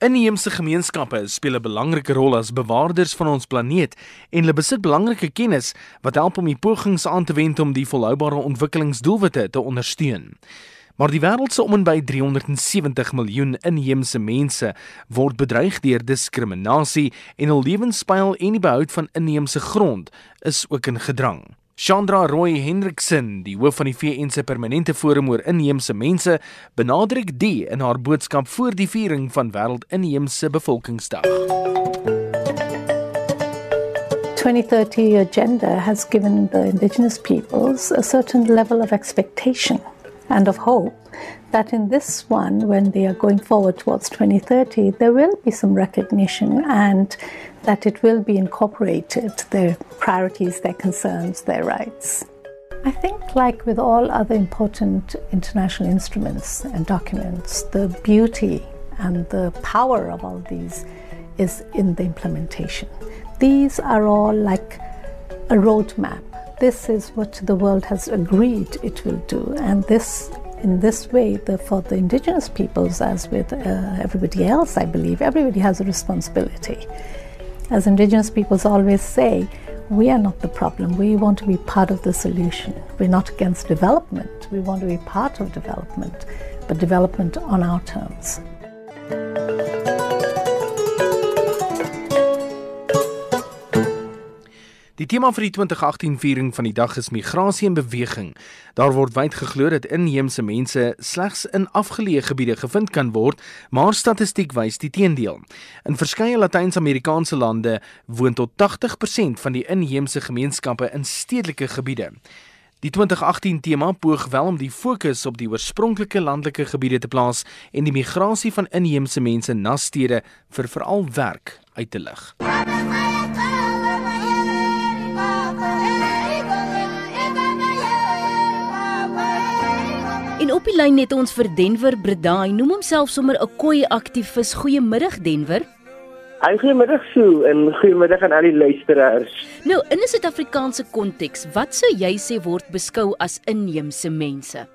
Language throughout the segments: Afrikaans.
Inheemse gemeenskappe speel 'n belangrike rol as bewaarders van ons planeet en hulle besit belangrike kennis wat help om die pogings aan te wend om die volhoubare ontwikkelingsdoelwitte te ondersteun. Maar die wêreld se om en by 370 miljoen inheemse mense word bedreig deur diskriminasie en hul lewenstyl en die behoud van inheemse grond is ook in gedrang. Chandra Roy Hendriksen, die hoof van die VN se permanente forum oor inheemse mense, benadruk die in haar boodskap voor die viering van wêreld inheemse bevolkingsdag. 2030 agenda has given the indigenous peoples a certain level of expectation and of hope that in this one, when they are going forward towards 2030, there will be some recognition and that it will be incorporated, their priorities, their concerns, their rights. I think, like with all other important international instruments and documents, the beauty and the power of all these is in the implementation. These are all like a roadmap. This is what the world has agreed it will do, and this in this way, the, for the indigenous peoples, as with uh, everybody else, I believe, everybody has a responsibility. As indigenous peoples always say, we are not the problem. We want to be part of the solution. We're not against development. We want to be part of development, but development on our terms. Tema vir die 2018 viering van die dag is migrasie en beweging. Daar word wyd geglo dat inheemse mense slegs in afgeleë gebiede gevind kan word, maar statistiek wys die teendeel. In verskeie Latyns-Amerikaanse lande woon tot 80% van die inheemse gemeenskappe in stedelike gebiede. Die 2018 tema poog wel om die fokus op die oorspronklike landelike gebiede te plaas en die migrasie van inheemse mense na stede vir veral werk uit te lig. Op die lyn het ons vir Denver Bredai, noem homself sommer 'n koei aktivis. Goeiemiddag Denver. Hy goeiemiddag Sue en goeiemiddag aan al die luisteraars. Nou, in 'n Suid-Afrikaanse konteks, wat sou jy sê word beskou as inheemse mense?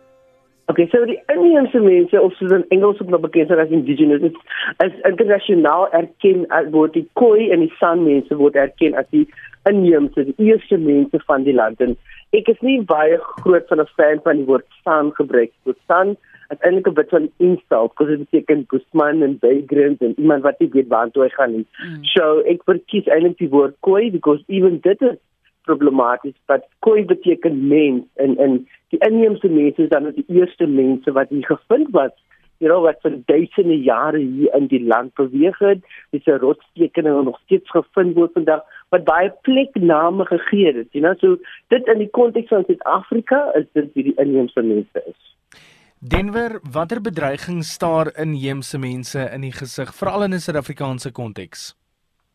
Okay, so die inheemse mense of soos in Engels ook nog bekend as indigenous is, is internasionaal erken as word die Khoi en die San mense word erken as die inheemse, die eerste mense van die land en ek is nie baie groot van 'n fan van die woord San gebruik. Want San is eintlik 'n bit van insult because dit beteken Guzman en vagrant en iemand wat nie weet waar toe hy gaan nie. Mm. So ek verkies eintlik die woord Khoi because even dit is problematies, but Khoi beteken mens en en die inheemse mense is dan die eerste mense wat hier gevind was you know wat vir duisende jare hier in die land beweeg het. Dis 'n rotstekeninge nog steeds gevind word vandag wat baie plekname gegee het you know. So dit in die konteks van Suid-Afrika is dit wie die inheemse mense is. Denver watter bedreiging staar inheemse mense in die gesig veral in 'n Suid-Afrikaanse konteks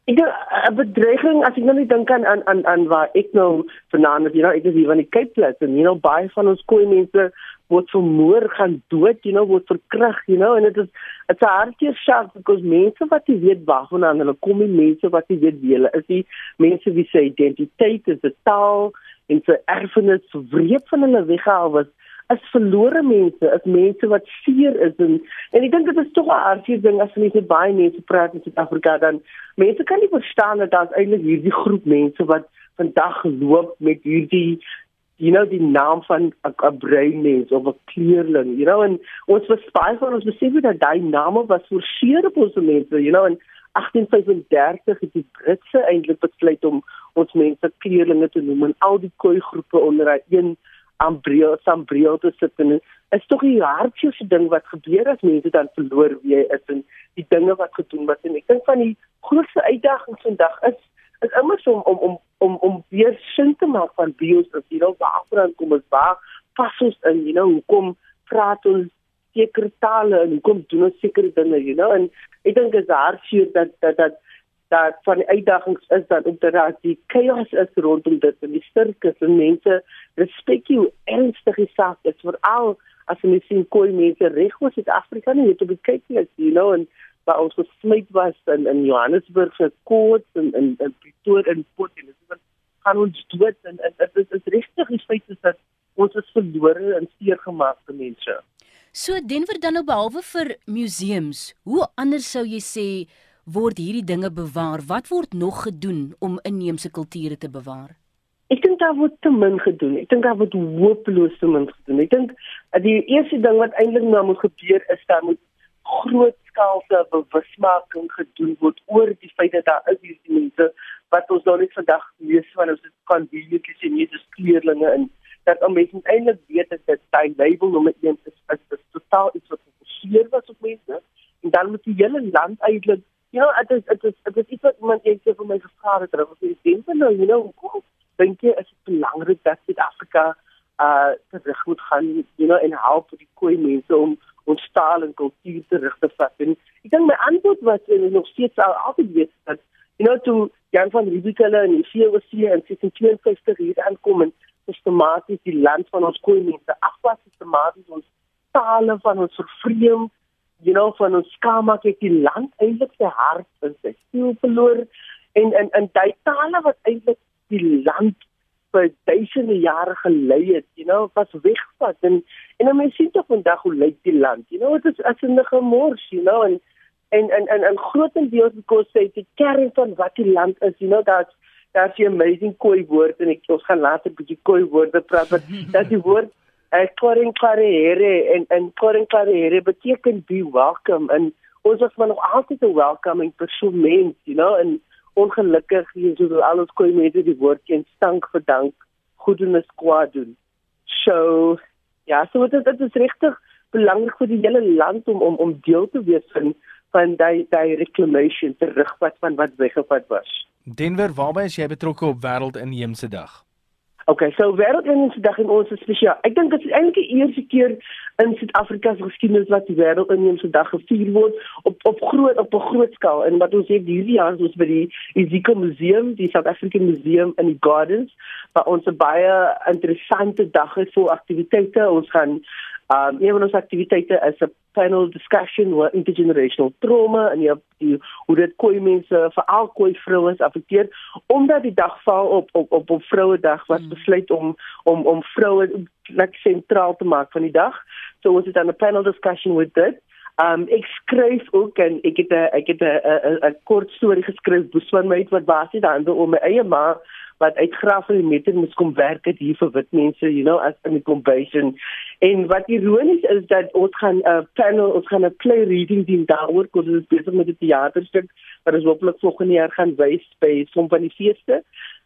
Ek dink 'n bedreiging as ek nou net dink aan aan aan aan waar ek nou vanaand is, you know, ek is hier van die Cape Flats en you know baie van ons koei mense word vermoor gaan dood you know word verkrag you know en dit is dit's 'n hartjie skerp because mense wat jy weet waarvan hulle kom die mense wat jy weet wie hulle is die mense wie se identiteit is 'n taal en se erfenis wreed van hulle weggehaal was as verlore mense as mense wat seer is en en ek dink dit is tog 'n hartjie ding as mense baie mense praat in Suid-Afrika dan mense kan nie verstaan dat daar's eintlik hierdie groep mense wat vandag loop met hierdie you know die naam van 'n bruin mens of 'n kleurling you know en ons was baie van ons besef dat daai name was vir seer op ons mense you know en 1835 het die Britse eintlik besluit om ons mense kleurlinge te noem en al die koi groepe onder een ambreel sambreel te sit en is tog die hartjie ding wat gebeur as mense dan verloor wie jy is en die dinge wat gedoen word en ek dink van die grootste uitdagings vandag is is immers om om om om om weer sin te maak van bios as jy nou waarvoor dan kom ons waar pas ons in? You know hoekom praat ons sekere tale en hoekom doen ons sekere dinge you know? En ek dink is hartseer dat dat dat dat van die uitdagings is dat op dat die chaos is rondom dit en die sirkus en mense respek jy ernstig die saak is veral as jy sien koei mense reg oor Suid-Afrika net op kyk net you know en waar ons gesluit was in in Johannesburg se koort en in in Pretoria en Port Elizabeth gaan ons dood en dit is is regtig die feit is dat ons is verlore en seer gemaakte mense. So Denver dan nou behalwe vir museums, hoe anders sou jy sê word hierdie dinge bewaar? Wat word nog gedoen om inheemse kulture te bewaar? Ek dink daar word te min gedoen. Ek dink daar word hopeloos te min gedoen. Ek dink die eerste ding wat eintlik nou moet gebeur is dat moet grootskaalse bewusmaking gedoen word oor die feit dat daar is hierdie mense wat ons nou net vandag lees van ons kan hierdie sien hier is kleurlinge en dat om mense eintlik weet dat dit sy label nommer 1 is is, is totaal iets wat gefokuseer was op mense en dan moet die hele land eintlik ja dit is dit is dit is iets wat iemand eendag vir my gevra het terug of jy dink nou you know hoe dink jy is dit belangrik dat Suid-Afrika uh terug moet gaan you know en help die koei mense om ons taal en kultuur terug te vat. En ek dink my antwoord was en nog steeds al altyd weet dat you know toe Jan van Riebeeck hulle in die VOC in 1952 hier aankom en sistematies die land van ons koei mense afwas sistematies ons tale van ons vervreem you know van ons skamaak het die land eintlik sy hart en sy siel verloor. En en en daai tale wat eintlik die land vir duisende jare gelei het, you know, was wegvat en en dan mens sien tog vandag hoe lyk die land. You know, dit is as 'n gemors, you know, en en en en, en grootendeels because sê die kern van wat die land is, you know, dat daar's 'n amazing koi woord en ek ons gaan later 'n bietjie koi woorde praat, dat die woord uh, koring karere en en koring karere beteken be welcome en ons was maar nog altyd 'n welcoming persoon mens, you know, en ongelukkig hier so al ons koei mense die woord ken stank verdank goedenis kwaad doen. So ja, so dit dit is regtig belangrik vir die hele land om om om deel te wees van van daai daai reclamation terugvat van wat weggevat was. Denver, waarby is jy betrokke op wêreld inheemse dag? Okay, so wêreldinheemse dag in ons is spesiaal. Ek dink dit is eintlik die eerste keer in Suid-Afrika se geskiedenis wat die wêreldinheemse dag gevier word op op groot op 'n groot skaal. En wat ons het hierdie jaar is ons by die Ezekiel Museum, die South African Museum in die Gardens, waar ons 'n baie interessante dag het vir aktiwiteite. Ons gaan Um een van ons aktiwiteite is 'n panel discussion oor intergenerational trauma en die, die hoe dit koei mense veral koei vrouens affekteer omdat die dag val op op op, op Vrouedag wat hmm. besluit om om om vroue net sentraal te maak van die dag. So ons het dan 'n panel discussion with dit. Um ek skryf ook en ek het 'n ek het 'n 'n kort storie geskryf Boesman my wat basies handel om my eie ma wat uitgraaf in die meter moes kom werk het hier vir wit mense, you know, as in die convention. En wat ironies is dat ons gaan 'n uh, panel, ons gaan 'n play reading doen daaroor, kos ons besig met 'n teaterstuk wat ons hopelik volgende jaar gaan wys by som van die feeste.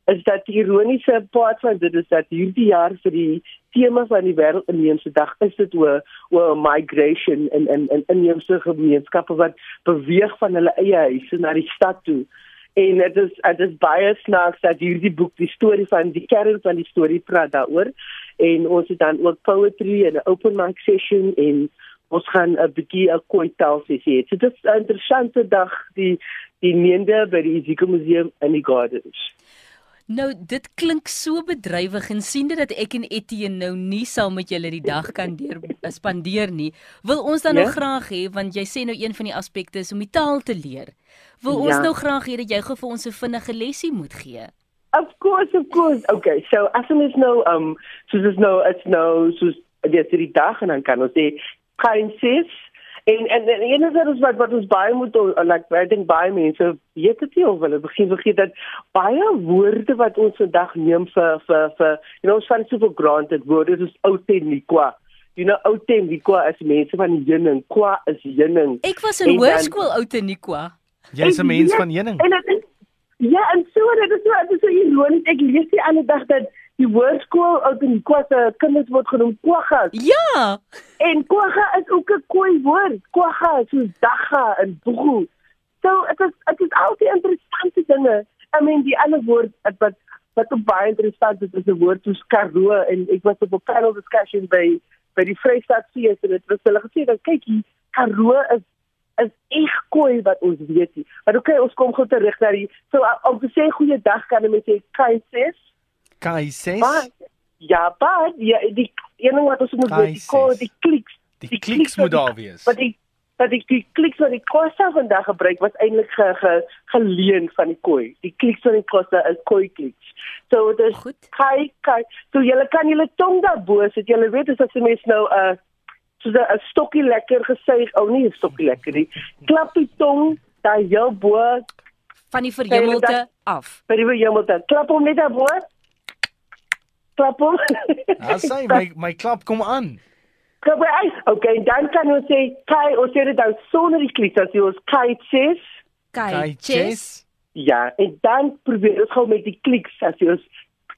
Is dat die ironiese part van dit is dat hierdie jaar vir die tema van die wêreldinheemse dag is dit oor oor migration en en en inheemse gemeenskappe wat beweeg van hulle eie huise na die stad toe. En dit is dit is baie snaaks dat hierdie boek die storie van die kern van die storie praat daaroor en ons het dan ook poetry en 'n open mic session en ons gaan 'n bietjie 'n kwotaal sessie hê. So dit is 'n interessante dag die die neende by die Ezekiel Museum in die Gardens. Nou dit klink so bedrywig en sien dit dat ek en Etienne nou nie saam met julle die dag kan deur spandeer nie. Wil ons dan ja? nog graag hê want jy sê nou een van die aspekte is om die taal te leer. Wil ons ja. nou graag hê dat jy gou vir ons 'n vinnige lesie moet gee? Of course, of course. Okay, so as ons is nou um soos is nou it's nou soos dit is die dag en dan kan ons sê princess en en en een is dit wat wat ons baie moet like I think baie mense weet dit nie of hulle begin vergeet dat baie woorde wat ons vandag neem vir vir vir you know some super granted woorde soos authentikwa You know authentikwa is mense van die heuning, kwa is heuning. Ek was in hoërskool authentikwa. Jy's 'n mens van heuning. En dit Ja, en so dit is so dit is so ironies. Ek lees die ander dag dat die woordskool uit in Kwasa kinders word genoem kwagga. Ja. En kwagga is ook 'n koei woord. Kwagga soos dagga en boegu. So dit is dit is al die interessante dinge. I mean die ander woord wat wat ook baie interessant is is 'n woord soos karoo en ek was op 'n panel discussion by by die Vrystaat Fees en dit was hulle gesê dat kyk hier karoo is is ek koei wat ons weet nie. Maar okay, ons kom gou terug na die so om te sê goeie dag kan mense sê kaises. Kaises. Ja, maar ja, die een ding wat ons moet weet, die ko, die kliks, die, die kliks moet daar wees. Wat die wat die, die kliks wat die kosse vandag gebruik was eintlik ge, ge, geleen van die koi. Die kliks van die kosse is koi kliks. So dit is kai kai. So jy kan julle tong daar bo sit. Jy weet as jy mens nou 'n uh, so 'n stokkie lekker gesuig, ou nie 'n stokkie lekker nie. Klap die tong daai heel bo van die verhemelte af. by die hemelte. Klap hom net daarbo. Klap hom. Sê my my klap kom aan. Klap hy uit. Okay, dan kan ons sê kai, ons sê dit dan sonder die kliks as jy ons kai sê. Kai chess. chess. Ja, en dan probeer ons gou met die kliks as jy ons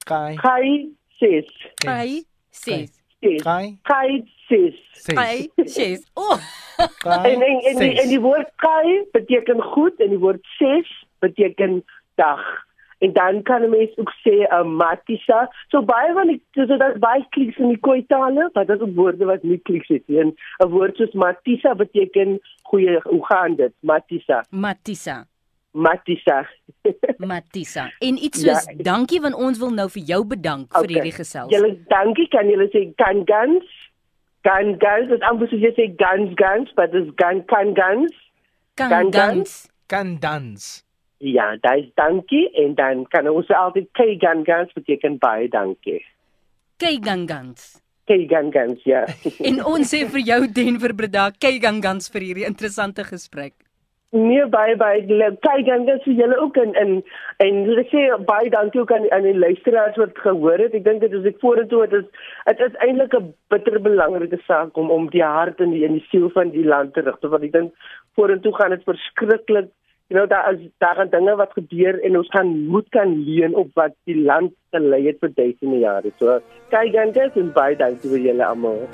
Kai. kai sê. Kai chess. Sê. Kai. Kai sê. Kai chess. Oh, Kai. En en en die, en die woord kai beteken goed en die woord ses beteken dag. En dan kan 'n mens ook sê 'n uh, matisa. So baie van die so dat baie kliks in die Khoi tale, wat dit op woorde wat nie kliks het nie. 'n woord soos matisa beteken goeie hoe gaan dit? Matisa. Matisa. Matisa. Matisa. En iets soos Ja. dankie want ons wil nou vir jou bedank vir hierdie gesels. Julle dankie kan julle sê kan gans. Kan gans, dit amper soos jy sê gans gans, but dis gan kan gans. kan kan- gans. kan dans. Ja, daai dankie en dan kan ons altyd kei gan gans beteken baie dankie. Kei gangans. Kei gan gans ja. En ons sê vir jou Denver Breda, kei gangans vir hierdie interessante gesprek. Nee baie baie leuk. Kei gan gans vir julle ook en en en ek sê baie dankie ook aan aan die luisteraars wat gehoor het. Ek dink dit is ek vorentoe dit is dit is eintlik 'n bitter belangrike saak om om die hart en die en die siel van die land te want ek dink vorentoe gaan dit verskriklik You know daar is daar gaan dinge wat gebeur en ons gaan moed kan leen op wat die land gelei het vir duisende jare. So kyk dan dit en baie dankie vir julle almal.